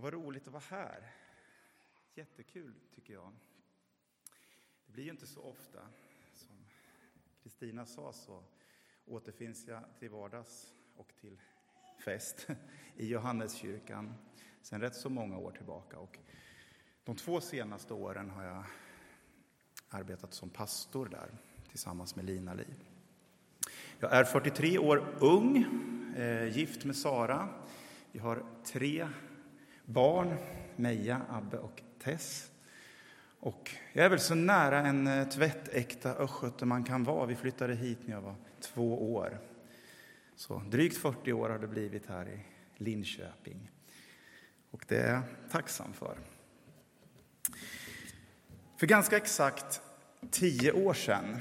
Ja, vad roligt att vara här. Jättekul, tycker jag. Det blir ju inte så ofta. Som Kristina sa så återfinns jag till vardags och till fest i Johanneskyrkan sedan rätt så många år tillbaka. Och de två senaste åren har jag arbetat som pastor där tillsammans med Lina Liv. Jag är 43 år ung, eh, gift med Sara. Vi har tre barn, Meja, Abbe och Tess. Och jag är väl så nära en eh, tvättäkta östgöte man kan vara. Vi flyttade hit när jag var två år. Så drygt 40 år har det blivit här i Linköping. Och det är jag tacksam för. För ganska exakt tio år sedan,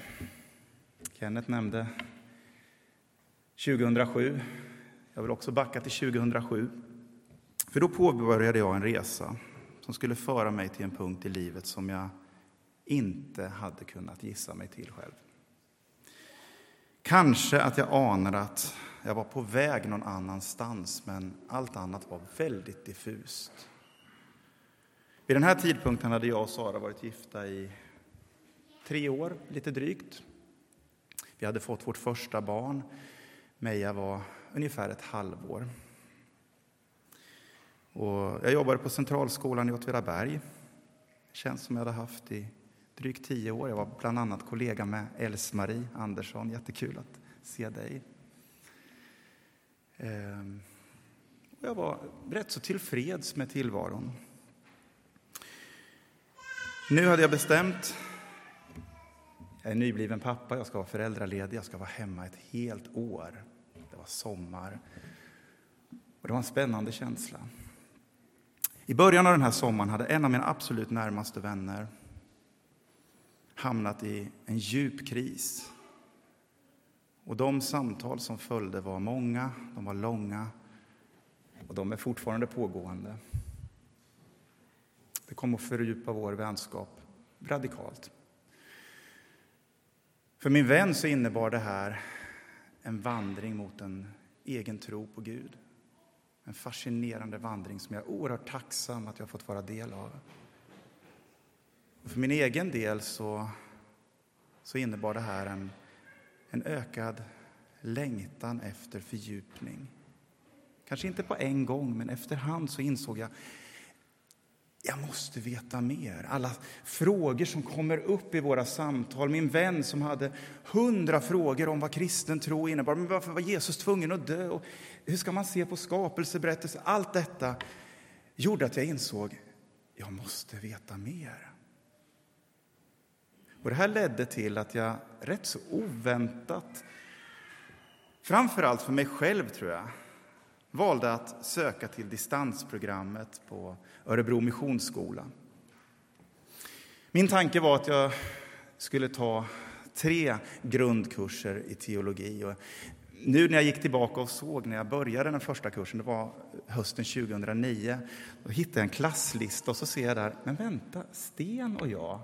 Kenneth nämnde 2007, jag vill också backa till 2007, för då påbörjade jag en resa som skulle föra mig till en punkt i livet som jag inte hade kunnat gissa mig till själv. Kanske att jag anade att jag var på väg någon annanstans, men allt annat var väldigt diffust. Vid den här tidpunkten hade jag och Sara varit gifta i tre år, lite drygt. Vi hade fått vårt första barn. Meja var ungefär ett halvår. Och jag jobbade på Centralskolan i Åtvidaberg. Det känns som jag hade haft i drygt tio år. Jag var bland annat kollega med Els-Marie Andersson. Jättekul att se dig. Ehm, jag var rätt så tillfreds med tillvaron. Nu hade jag bestämt. Jag är nybliven pappa, jag ska vara föräldraledig, jag ska vara hemma ett helt år. Det var sommar. Och det var en spännande känsla. I början av den här sommaren hade en av mina absolut närmaste vänner hamnat i en djup kris. Och de samtal som följde var många, de var långa och de är fortfarande pågående. Det kom att fördjupa vår vänskap radikalt. För min vän så innebar det här en vandring mot en egen tro på Gud. En fascinerande vandring som jag är oerhört tacksam att jag fått vara del av. Och för min egen del så, så innebar det här en, en ökad längtan efter fördjupning. Kanske inte på en gång, men efterhand så insåg jag jag måste veta mer. Alla frågor som kommer upp i våra samtal. Min vän som hade hundra frågor om vad kristen tro innebar. Men varför var Jesus tvungen att dö? Och hur ska man se på skapelseberättelser? Allt detta gjorde att jag insåg jag måste veta mer. Och Det här ledde till att jag rätt så oväntat, framför allt för mig själv tror jag, valde att söka till distansprogrammet på Örebro Missionsskola. Min tanke var att jag skulle ta tre grundkurser i teologi. Och nu när jag gick tillbaka och såg när jag började den första kursen, det var hösten 2009, då hittade jag en klasslista och så ser jag där, men vänta, Sten och jag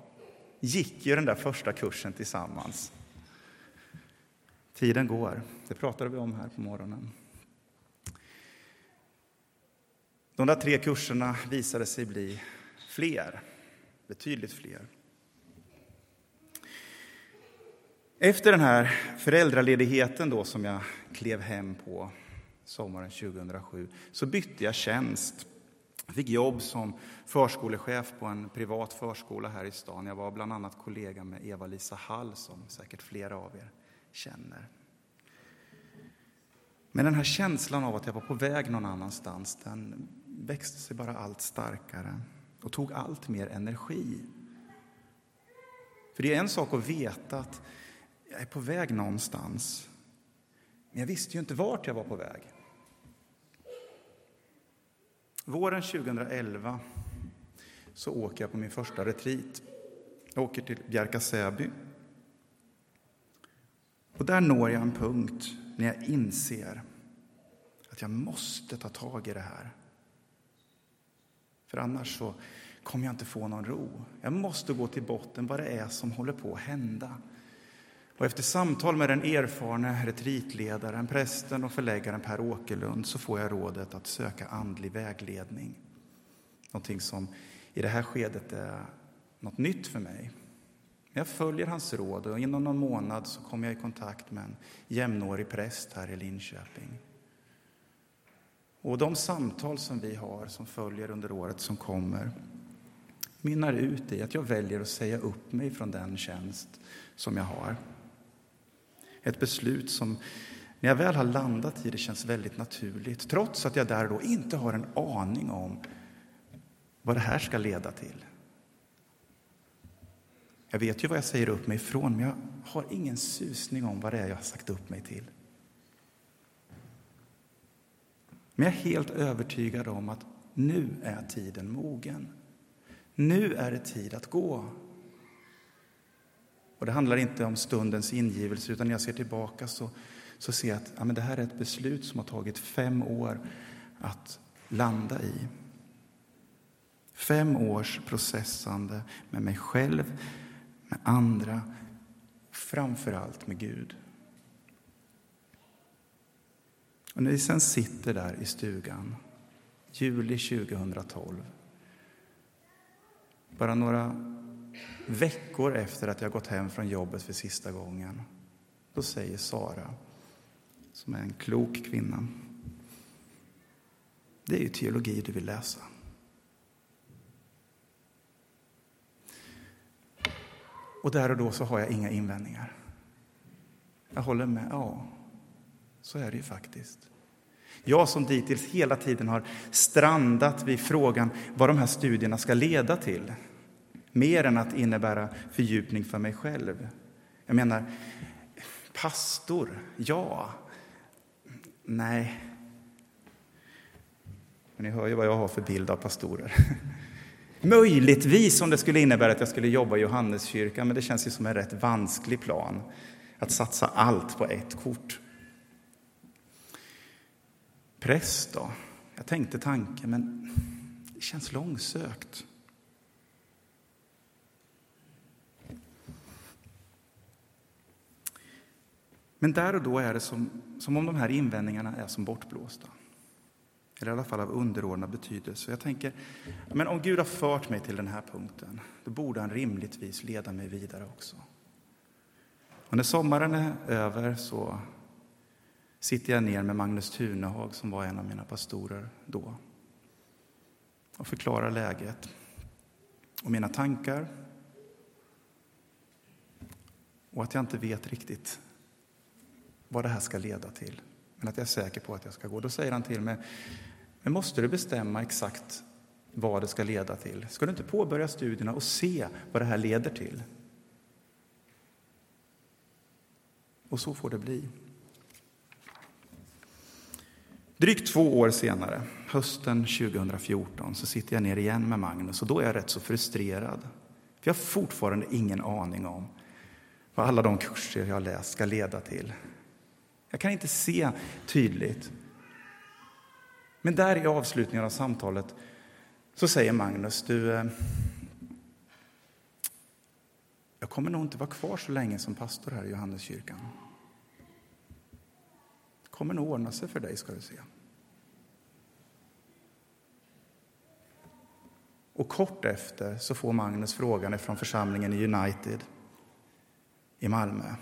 gick ju den där första kursen tillsammans. Tiden går, det pratade vi om här på morgonen. De där tre kurserna visade sig bli fler, betydligt fler. Efter den här föräldraledigheten då som jag klev hem på sommaren 2007 så bytte jag tjänst. Jag fick jobb som förskolechef på en privat förskola här i stan. Jag var bland annat kollega med Eva-Lisa Hall som säkert flera av er känner. Men den här känslan av att jag var på väg någon annanstans, den växte sig bara allt starkare och tog allt mer energi. För det är en sak att veta att jag är på väg någonstans. Men jag visste ju inte vart jag var på väg. Våren 2011 så åker jag på min första retreat. Jag åker till Bjärka Säby. Och där når jag en punkt när jag inser att jag måste ta tag i det här. För annars så kommer jag inte få någon ro. Jag måste gå till botten vad det är som håller på att hända. Och efter samtal med den erfarne retreatledaren, prästen och förläggaren Per Åkerlund så får jag rådet att söka andlig vägledning. Någonting som i det här skedet är något nytt för mig. Jag följer hans råd och inom någon månad så kommer jag i kontakt med en jämnårig präst här i Linköping. Och de samtal som vi har som följer under året som kommer mynnar ut i att jag väljer att säga upp mig från den tjänst som jag har. Ett beslut som när jag väl har landat i det känns väldigt naturligt trots att jag där då inte har en aning om vad det här ska leda till. Jag vet ju vad jag säger upp mig ifrån, men jag har ingen susning om vad det är jag har sagt upp mig till. Men jag är helt övertygad om att nu är tiden mogen. Nu är det tid att gå. Och Det handlar inte om stundens ingivelse, utan när jag ser tillbaka så, så ser jag att ja, men det här är ett beslut som har tagit fem år att landa i. Fem års processande med mig själv, med andra och framför allt med Gud. Och när vi sen sitter där i stugan, juli 2012, bara några veckor efter att jag gått hem från jobbet för sista gången, då säger Sara, som är en klok kvinna, det är ju teologi du vill läsa. Och där och då så har jag inga invändningar. Jag håller med. Ja, så är det ju faktiskt. Jag som dittills hela tiden har strandat vid frågan vad de här studierna ska leda till. Mer än att innebära fördjupning för mig själv. Jag menar, pastor, ja. Nej. Men ni hör ju vad jag har för bild av pastorer. Möjligtvis om det skulle innebära att jag skulle jobba i Johanneskyrkan, men det känns ju som en rätt vansklig plan att satsa allt på ett kort. Präst då? Jag tänkte tanken, men det känns långsökt. Men där och då är det som, som om de här invändningarna är som bortblåsta. Eller i alla fall av underordnad betydelse. Jag tänker, men om Gud har fört mig till den här punkten, då borde han rimligtvis leda mig vidare också. Och när sommaren är över så sitter jag ner med Magnus Tunehag som var en av mina pastorer då och förklarar läget och mina tankar och att jag inte vet riktigt vad det här ska leda till, men att jag är säker på att jag ska gå. Då säger han till mig, men måste du bestämma exakt vad det ska leda till? Ska du inte påbörja studierna och se vad det här leder till? Och så får det bli. Drygt två år senare, hösten 2014, så sitter jag ner igen med Magnus och då är jag rätt så frustrerad. För jag har fortfarande ingen aning om vad alla de kurser jag har läst ska leda till. Jag kan inte se tydligt. Men där i avslutningen av samtalet så säger Magnus, du, eh, jag kommer nog inte vara kvar så länge som pastor här i Johanneskyrkan kommer nog ordna sig för dig, ska du se. Och kort efter så får Magnus frågan från församlingen i United i Malmö.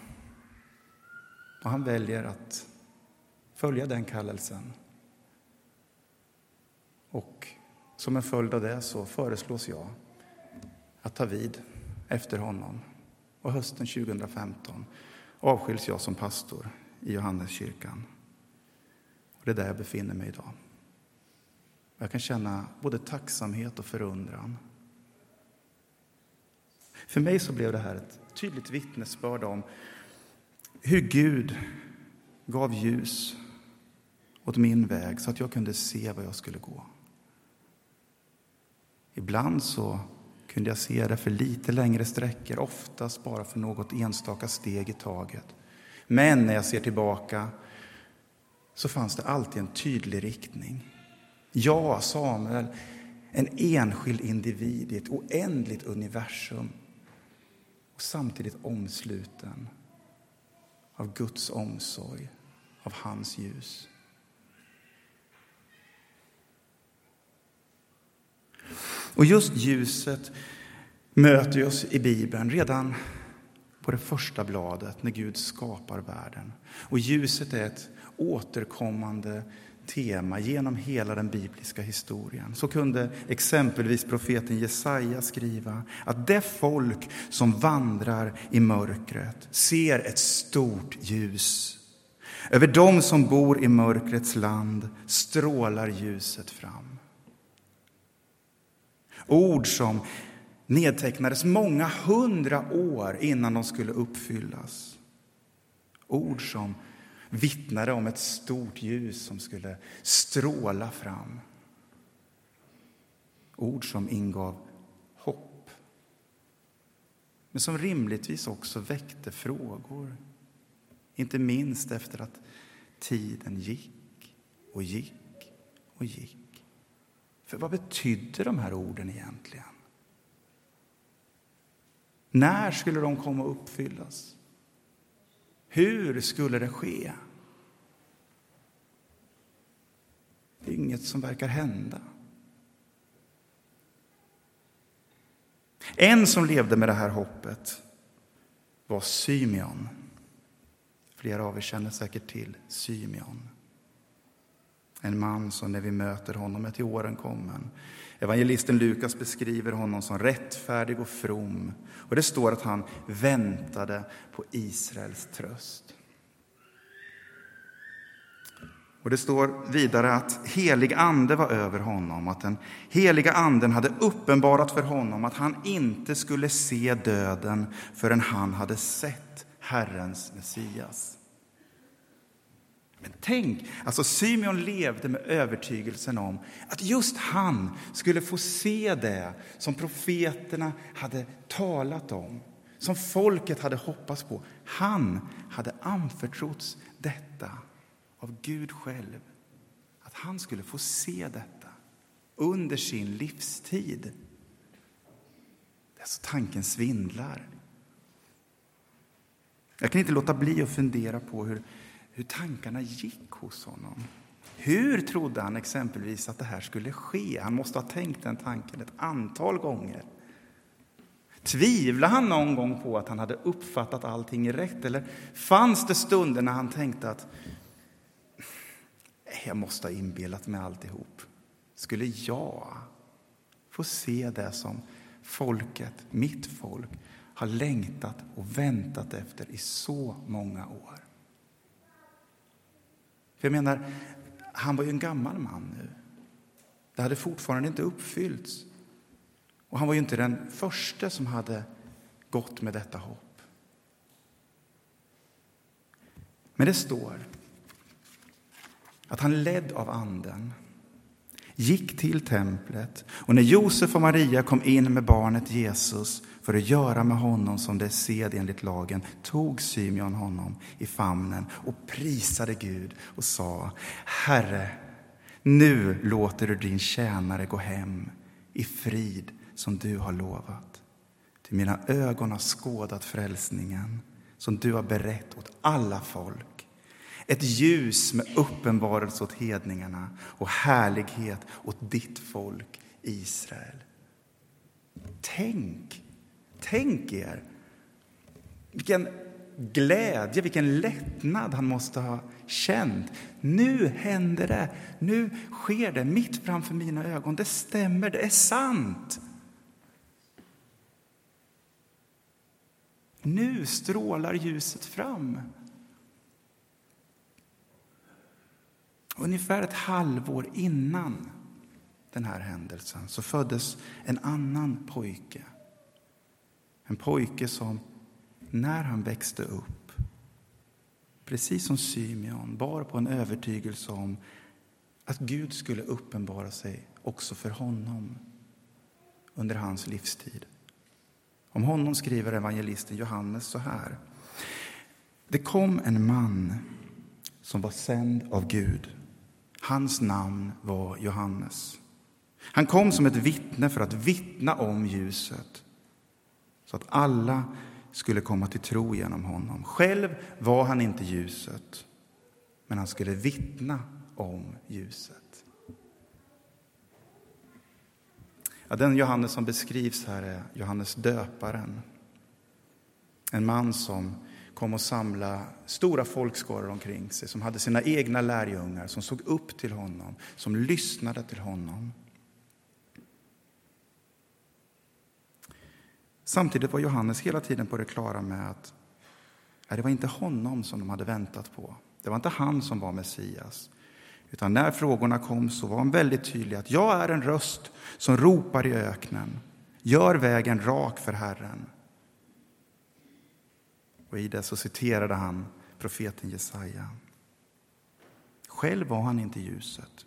Och han väljer att följa den kallelsen. Och som en följd av det så föreslås jag att ta vid efter honom. Och hösten 2015 avskiljs jag som pastor i Johanneskyrkan. Och det är där jag befinner mig idag. Jag kan känna både tacksamhet och förundran. För mig så blev det här ett tydligt vittnesbörd om hur Gud gav ljus åt min väg så att jag kunde se var jag skulle gå. Ibland så kunde jag se det för lite längre sträckor, oftast bara för något enstaka steg i taget. Men när jag ser tillbaka så fanns det alltid en tydlig riktning. Jag, Samuel, en enskild individ i ett oändligt universum och samtidigt omsluten av Guds omsorg, av hans ljus. Och just ljuset möter oss i Bibeln redan på det första bladet när Gud skapar världen. Och ljuset är ett återkommande tema genom hela den bibliska historien. Så kunde exempelvis profeten Jesaja skriva att det folk som vandrar i mörkret ser ett stort ljus. Över dem som bor i mörkrets land strålar ljuset fram. Ord som nedtecknades många hundra år innan de skulle uppfyllas. Ord som vittnade om ett stort ljus som skulle stråla fram. Ord som ingav hopp, men som rimligtvis också väckte frågor. Inte minst efter att tiden gick och gick och gick. För vad betydde de här orden egentligen? När skulle de komma att uppfyllas? Hur skulle det ske? Det är inget som verkar hända. En som levde med det här hoppet var Symeon. Flera av er känner säkert till Symeon. En man som när vi möter honom är till åren kommen. Evangelisten Lukas beskriver honom som rättfärdig och from. Och det står att han väntade på Israels tröst. Och Det står vidare att helig ande var över honom, att den heliga anden hade uppenbarat för honom att han inte skulle se döden förrän han hade sett Herrens Messias. Men tänk, alltså Symeon levde med övertygelsen om att just han skulle få se det som profeterna hade talat om, som folket hade hoppats på. Han hade anförtrotts detta av Gud själv, att han skulle få se detta under sin livstid. Alltså, tanken svindlar. Jag kan inte låta bli att fundera på hur hur tankarna gick hos honom. Hur trodde han exempelvis att det här skulle ske? Han måste ha tänkt den tanken ett antal gånger. Tvivlade han någon gång på att han hade uppfattat allting rätt? Eller fanns det stunder när han tänkte att jag måste ha inbillat mig alltihop? Skulle jag få se det som folket, mitt folk, har längtat och väntat efter i så många år? För jag menar, han var ju en gammal man nu. Det hade fortfarande inte uppfyllts. Och han var ju inte den första som hade gått med detta hopp. Men det står att han ledd av Anden gick till templet och när Josef och Maria kom in med barnet Jesus för att göra med honom som det är sed enligt lagen tog Symeon honom i famnen och prisade Gud och sa Herre, nu låter du din tjänare gå hem i frid som du har lovat. Till mina ögon har skådat frälsningen som du har berett åt alla folk. Ett ljus med uppenbarelse åt hedningarna och härlighet åt ditt folk Israel. Tänk Tänk er vilken glädje, vilken lättnad han måste ha känt. Nu händer det, nu sker det mitt framför mina ögon. Det stämmer, det är sant. Nu strålar ljuset fram. Ungefär ett halvår innan den här händelsen så föddes en annan pojke en pojke som, när han växte upp, precis som Symeon, bar på en övertygelse om att Gud skulle uppenbara sig också för honom under hans livstid. Om honom skriver evangelisten Johannes så här. Det kom en man som var sänd av Gud. Hans namn var Johannes. Han kom som ett vittne för att vittna om ljuset så att alla skulle komma till tro genom honom. Själv var han inte ljuset, men han skulle vittna om ljuset. Ja, den Johannes som beskrivs här är Johannes döparen. En man som kom att samla stora folkskaror omkring sig, som hade sina egna lärjungar, som såg upp till honom, som lyssnade till honom. Samtidigt var Johannes hela tiden på det klara med att det var inte honom som de hade väntat på. Det var inte han som var Messias. Utan när frågorna kom så var han väldigt tydlig att jag är en röst som ropar i öknen. Gör vägen rak för Herren. Och i det så citerade han profeten Jesaja. Själv var han inte ljuset,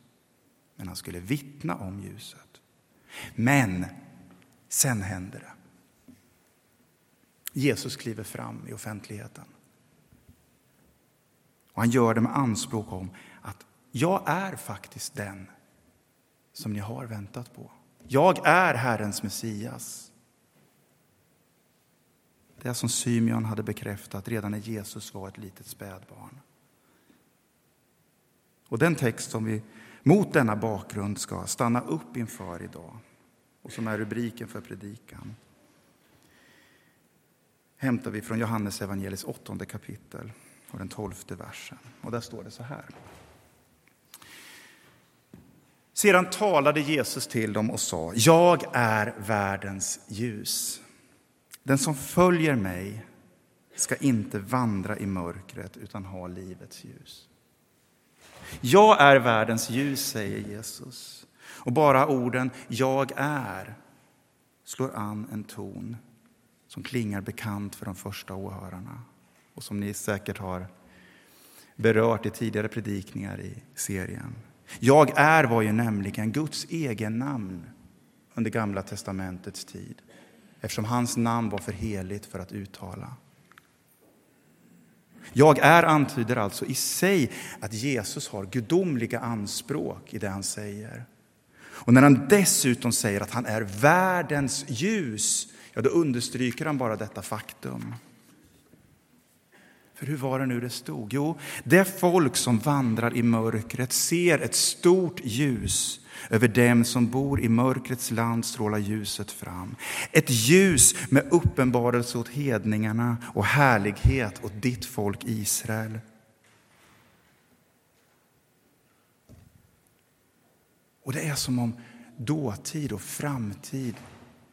men han skulle vittna om ljuset. Men sen hände det. Jesus kliver fram i offentligheten. Och han gör det med anspråk om att jag är faktiskt den som ni har väntat på. Jag är Herrens Messias. Det som Symeon hade bekräftat redan när Jesus var ett litet spädbarn. Och den text som vi mot denna bakgrund ska stanna upp inför idag och som är rubriken för predikan hämtar vi från Johannes evangeliets åttonde kapitel och den tolfte versen. Och där står det så här. Sedan talade Jesus till dem och sa, jag är världens ljus. Den som följer mig ska inte vandra i mörkret utan ha livets ljus. Jag är världens ljus, säger Jesus. Och bara orden ”jag är” slår an en ton som klingar bekant för de första åhörarna och som ni säkert har berört i tidigare predikningar i serien. Jag är var ju nämligen Guds egen namn under Gamla testamentets tid eftersom hans namn var för heligt för att uttala. Jag är antyder alltså i sig att Jesus har gudomliga anspråk i det han säger. Och när han dessutom säger att han är världens ljus, ja, då understryker han bara detta faktum. För hur var det nu det stod? Jo, det folk som vandrar i mörkret ser ett stort ljus. Över dem som bor i mörkrets land strålar ljuset fram. Ett ljus med uppenbarelse åt hedningarna och härlighet åt ditt folk Israel. Och det är som om dåtid och framtid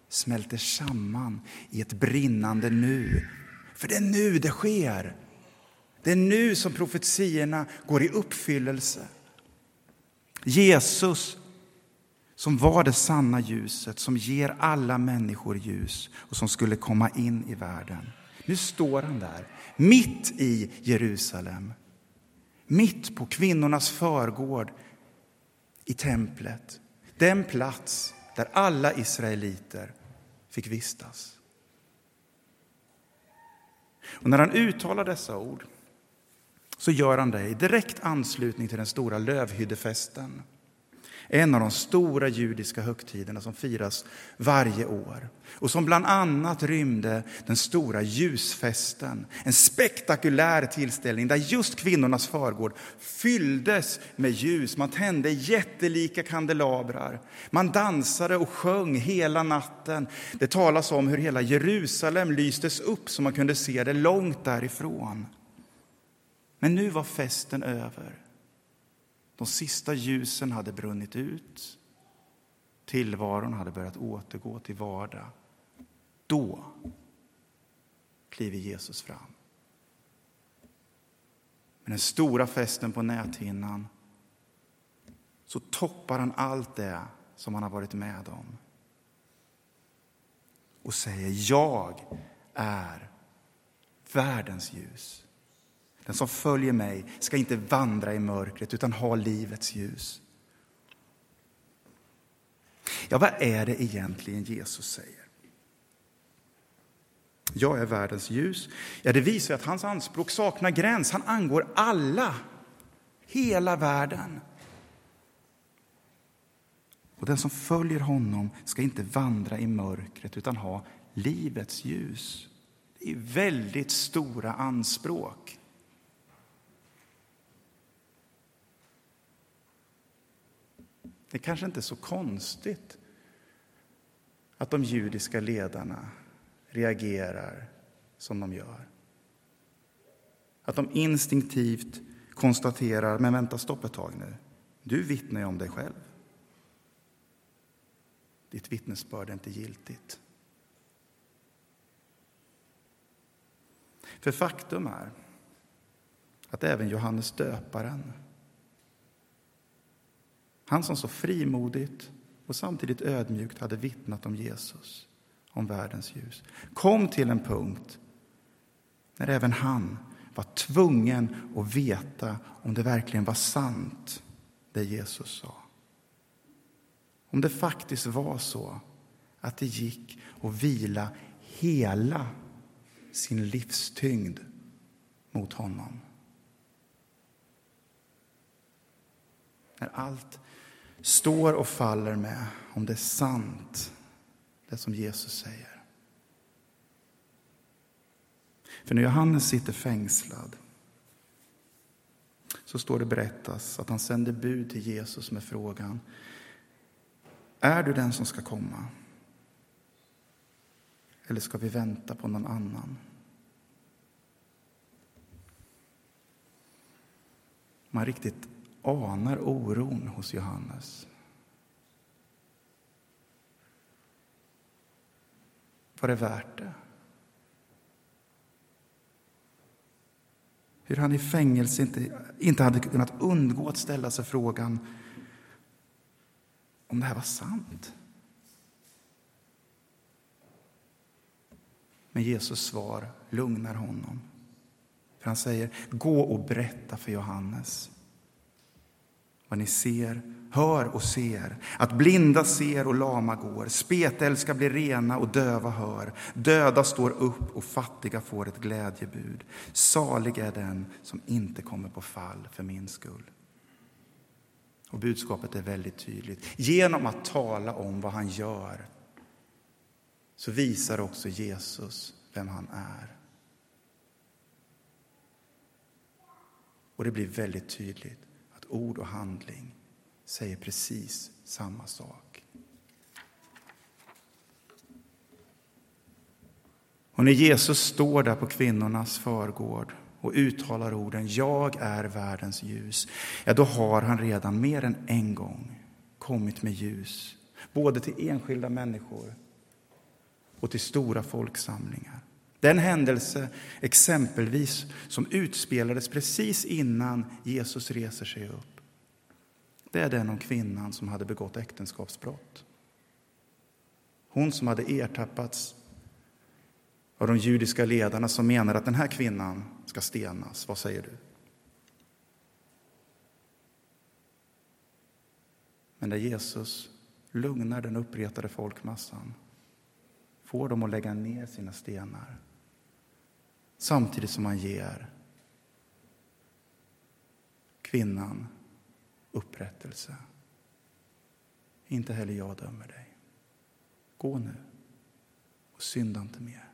smälter samman i ett brinnande nu. För det är nu det sker. Det är nu som profetiorna går i uppfyllelse. Jesus, som var det sanna ljuset som ger alla människor ljus och som skulle komma in i världen. Nu står han där, mitt i Jerusalem. Mitt på kvinnornas förgård i templet. Den plats där alla israeliter fick vistas. Och när han uttalar dessa ord så gör han det i direkt anslutning till den stora lövhyddefesten. En av de stora judiska högtiderna som firas varje år och som bland annat rymde den stora ljusfesten. En spektakulär tillställning där just kvinnornas förgård fylldes med ljus. Man tände jättelika kandelabrar. Man dansade och sjöng hela natten. Det talas om hur hela Jerusalem lystes upp så man kunde se det långt därifrån. Men nu var festen över. De sista ljusen hade brunnit ut. Tillvaron hade börjat återgå till vardag. Då kliver Jesus fram. Med den stora festen på näthinnan så toppar han allt det som han har varit med om och säger jag är världens ljus. Den som följer mig ska inte vandra i mörkret utan ha livets ljus. Ja, vad är det egentligen Jesus säger? Jag är världens ljus. Ja, det visar att hans anspråk saknar gräns. Han angår alla, hela världen. Och den som följer honom ska inte vandra i mörkret utan ha livets ljus. Det är väldigt stora anspråk. Det kanske inte är så konstigt att de judiska ledarna reagerar som de gör. Att de instinktivt konstaterar, men vänta, stopp ett tag nu. Du vittnar ju om dig själv. Ditt vittnesbörd är inte giltigt. För faktum är att även Johannes döparen, han som så frimodigt och samtidigt ödmjukt hade vittnat om Jesus, om världens ljus, kom till en punkt när även han var tvungen att veta om det verkligen var sant, det Jesus sa. Om det faktiskt var så att det gick att vila hela sin livstyngd mot honom. När allt står och faller med om det är sant, det som Jesus säger. För när Johannes sitter fängslad så står det berättas att han sänder bud till Jesus med frågan Är du den som ska komma? Eller ska vi vänta på någon annan? Man riktigt anar oron hos Johannes. Var det värt det? Hur han i fängelse inte, inte hade kunnat undgå att ställa sig frågan om det här var sant. Men Jesus svar lugnar honom. För han säger, gå och berätta för Johannes vad ni ser, hör och ser, att blinda ser och lama går, spetälska blir rena och döva hör, döda står upp och fattiga får ett glädjebud. Salig är den som inte kommer på fall för min skull. Och budskapet är väldigt tydligt. Genom att tala om vad han gör så visar också Jesus vem han är. Och det blir väldigt tydligt att ord och handling säger precis samma sak. Och när Jesus står där på kvinnornas förgård och uttalar orden ”Jag är världens ljus”, ja, då har han redan mer än en gång kommit med ljus, både till enskilda människor och till stora folksamlingar. Den händelse, exempelvis, som utspelades precis innan Jesus reser sig upp det är den om kvinnan som hade begått äktenskapsbrott. Hon som hade ertappats av de judiska ledarna som menar att den här kvinnan ska stenas. Vad säger du? Men där Jesus lugnar den uppretade folkmassan får dem att lägga ner sina stenar samtidigt som han ger kvinnan upprättelse. Inte heller jag dömer dig. Gå nu och synda inte mer.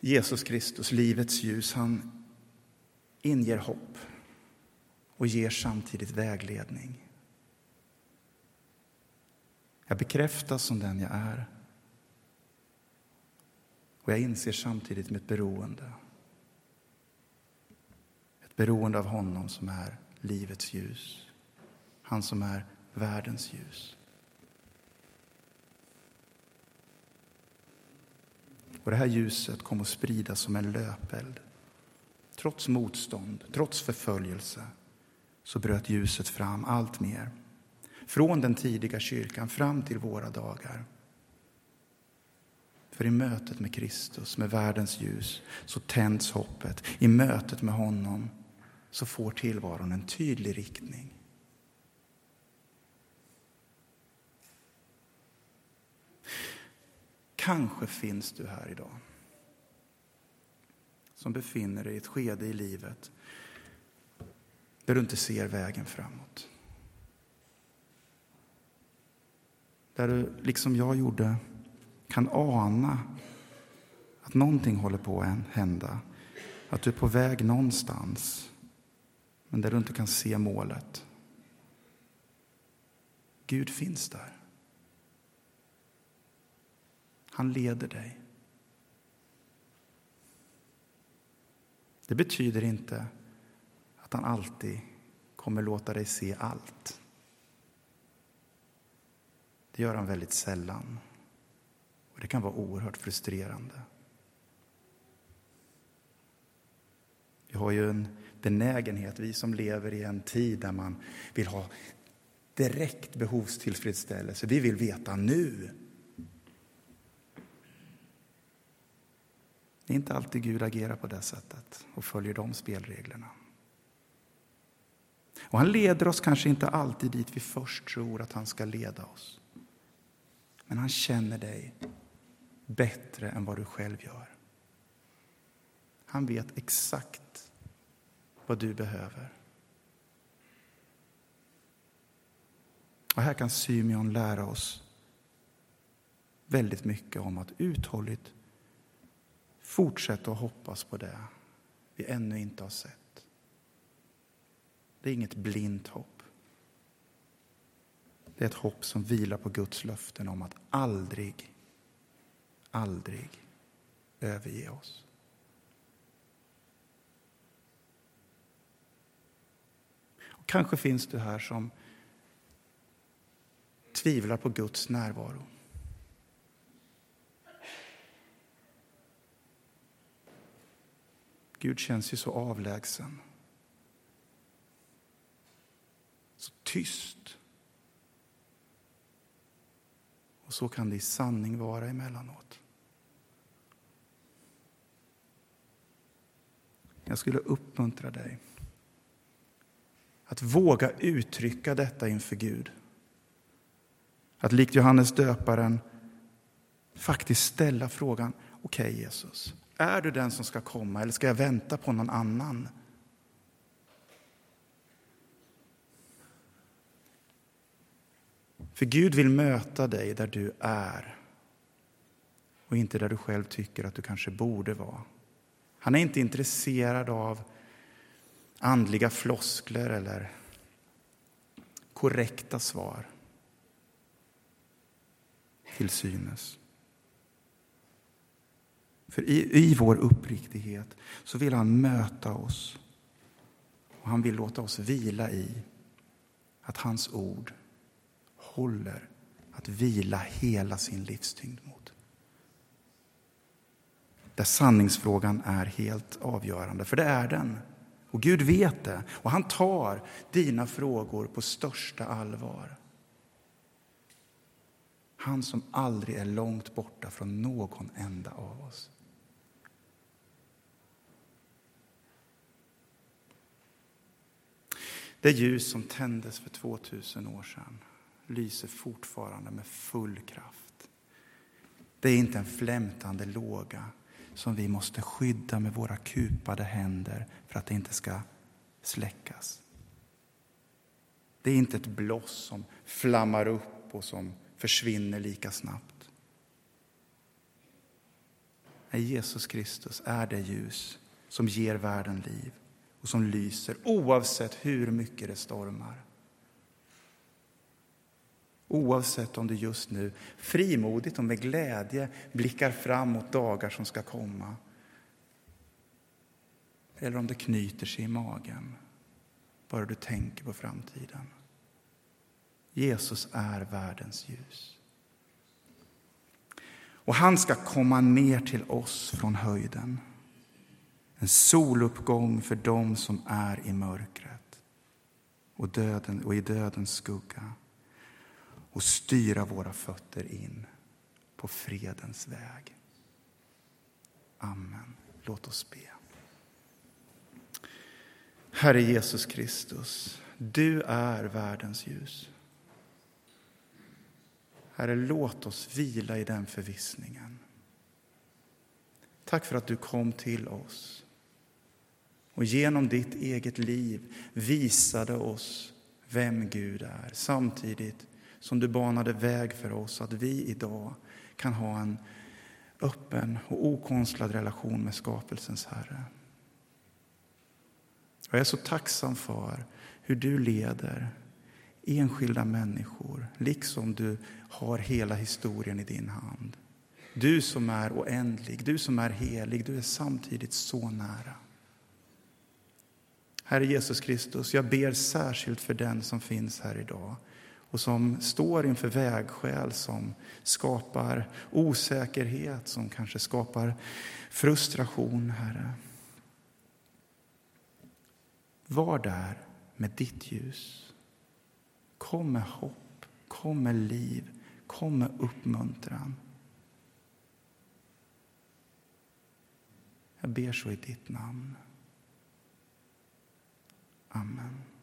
Jesus Kristus, livets ljus, han inger hopp och ger samtidigt vägledning. Jag bekräftas som den jag är och jag inser samtidigt mitt beroende Ett beroende av honom som är livets ljus. Han som är världens ljus. Och det här ljuset kommer att spridas som en löpeld. Trots motstånd, trots förföljelse, så bröt ljuset fram allt mer. Från den tidiga kyrkan fram till våra dagar. För i mötet med Kristus, med världens ljus, så tänds hoppet. I mötet med honom så får tillvaron en tydlig riktning. Kanske finns du här idag som befinner dig i ett skede i livet där du inte ser vägen framåt. Där du, liksom jag gjorde, kan ana att någonting håller på att hända. Att du är på väg någonstans men där du inte kan se målet. Gud finns där. Han leder dig. Det betyder inte att han alltid kommer låta dig se allt. Det gör han väldigt sällan. Det kan vara oerhört frustrerande. Vi har ju en benägenhet, vi som lever i en tid där man vill ha direkt behovstillfredsställelse. Vi vill veta nu. Det är inte alltid Gud agerar på det sättet och följer de spelreglerna. Och han leder oss kanske inte alltid dit vi först tror att han ska leda oss. Men han känner dig bättre än vad du själv gör. Han vet exakt vad du behöver. Och här kan Symeon lära oss väldigt mycket om att uthålligt fortsätta att hoppas på det vi ännu inte har sett. Det är inget blint hopp. Det är ett hopp som vilar på Guds löften om att aldrig, aldrig överge oss. Och kanske finns du här som tvivlar på Guds närvaro. Gud känns ju så avlägsen. Så tyst. Och så kan det i sanning vara emellanåt. Jag skulle uppmuntra dig att våga uttrycka detta inför Gud. Att likt Johannes döparen faktiskt ställa frågan, okej okay, Jesus, är du den som ska komma eller ska jag vänta på någon annan? För Gud vill möta dig där du är och inte där du själv tycker att du kanske borde vara. Han är inte intresserad av andliga floskler eller korrekta svar till synes. För i, i vår uppriktighet så vill han möta oss och han vill låta oss vila i att hans ord håller att vila hela sin livstyngd mot. Där sanningsfrågan är helt avgörande, för det är den. Och Gud vet det, och han tar dina frågor på största allvar. Han som aldrig är långt borta från någon enda av oss. Det ljus som tändes för 2000 år sedan lyser fortfarande med full kraft. Det är inte en flämtande låga som vi måste skydda med våra kupade händer för att det inte ska släckas. Det är inte ett bloss som flammar upp och som försvinner lika snabbt. Nej, Jesus Kristus är det ljus som ger världen liv och som lyser oavsett hur mycket det stormar. Oavsett om du just nu frimodigt och med glädje blickar fram mot dagar som ska komma. Eller om det knyter sig i magen, bara du tänker på framtiden. Jesus är världens ljus. Och han ska komma ner till oss från höjden. En soluppgång för dem som är i mörkret och, döden, och i dödens skugga och styra våra fötter in på fredens väg. Amen. Låt oss be. Herre Jesus Kristus, du är världens ljus. Herre, låt oss vila i den förvissningen. Tack för att du kom till oss och genom ditt eget liv visade oss vem Gud är samtidigt som du banade väg för oss så att vi idag kan ha en öppen och okonstlad relation med skapelsens Herre. Jag är så tacksam för hur du leder enskilda människor, liksom du har hela historien i din hand. Du som är oändlig, du som är helig, du är samtidigt så nära. Herre Jesus Kristus, jag ber särskilt för den som finns här idag och som står inför vägskäl som skapar osäkerhet, som kanske skapar frustration, Herre. Var där med ditt ljus. Kom med hopp, kom med liv, kom med uppmuntran. Jag ber så i ditt namn. Amen.